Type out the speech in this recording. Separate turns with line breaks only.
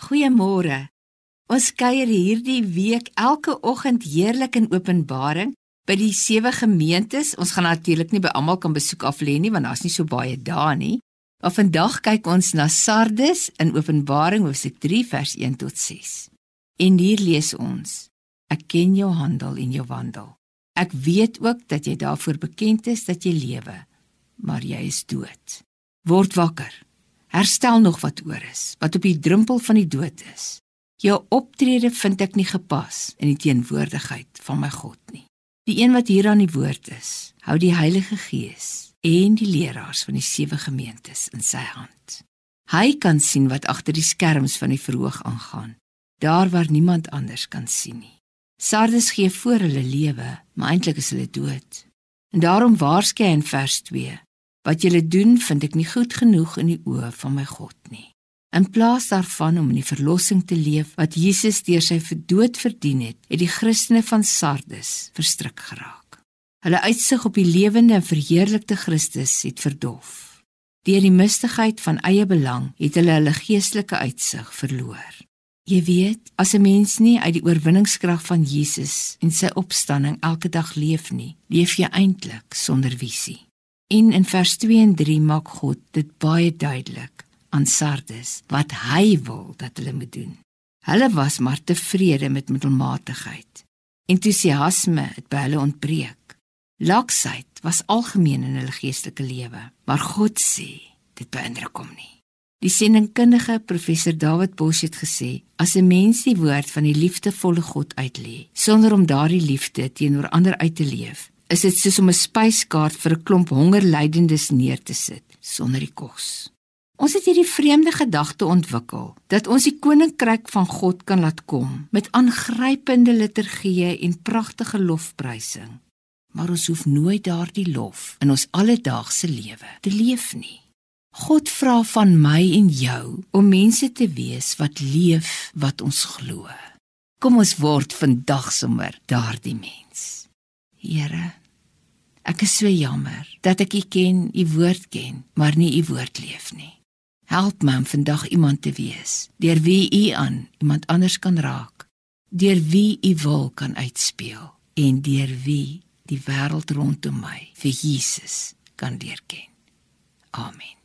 Goeiemôre. Ons kuier hierdie week elke oggend heerlik in Openbaring by die sewe gemeentes. Ons gaan natuurlik nie by almal kan besoek af lê nie want daar's nie so baie daar nie. Maar vandag kyk ons na Sardes in Openbaring hoofstuk 3 vers 1 tot 6. En hier lees ons: Ek ken jou handel en jou wandel. Ek weet ook dat jy daarvoor bekend is dat jy lewe, maar jy is dood. Word wakker. Herstel nog wat oor is, wat op die drempel van die dood is. Jou optrede vind ek nie gepas in die teenwoordigheid van my God nie. Die een wat hier aan die woord is, hou die Heilige Gees en die leraars van die sewe gemeentes in sy hand. Hy kan sien wat agter die skerms van die verhoog aangaan, daar waar niemand anders kan sien nie. Sardes gee voor hulle lewe, maar eintlik is hulle dood. En daarom waarskei in vers 2: Wat julle doen, vind ek nie goed genoeg in die oë van my God nie. In plaas daarvan om in die verlossing te leef wat Jesus deur sy dood verdien het, het die Christene van Sardes verstrik geraak. Hulle uitsig op die lewende en verheerlikte Christus het verdof. Deur die mistigheid van eie belang het hulle hulle geestelike uitsig verloor. Jy weet, as 'n mens nie uit die oorwinningskrag van Jesus en sy opstanding elke dag leef nie, leef jy eintlik sonder visie. En in vers 2 en 3 maak God dit baie duidelik aan Sardes wat hy wil dat hulle moet doen. Hulle was maar tevrede met middelmatigheid. Entoesiasme het by hulle ontbreek. Laksheid was algemeen in hulle geestelike lewe, maar God sê dit beïndruk hom nie. Die sendingkundige professor David Bosch het gesê: "As 'n mens die woord van die liefdevolle God uitlê, sonder om daardie liefde teenoor ander uit te leef, is dit soos om 'n spyskaart vir 'n klomp hongerlydendes neer te sit sonder die kos. Ons het hierdie vreemde gedagte ontwikkel dat ons die koninkryk van God kan laat kom met aangrypende liturgieë en pragtige lofprysing. Maar ons hoef nooit daardie lof in ons alledaagse lewe te leef nie. God vra van my en jou om mense te wees wat leef wat ons glo. Kom ons word vandag sommer daardie mens. Here, Ek is so jammer dat ek U ken, U woord ken, maar nie U woord leef nie. Help my om vandag iemand te wees deur wie U aan iemand anders kan raak, deur wie U wil kan uitspeel en deur wie die wêreld rondom my vir Jesus kan leer ken. Amen.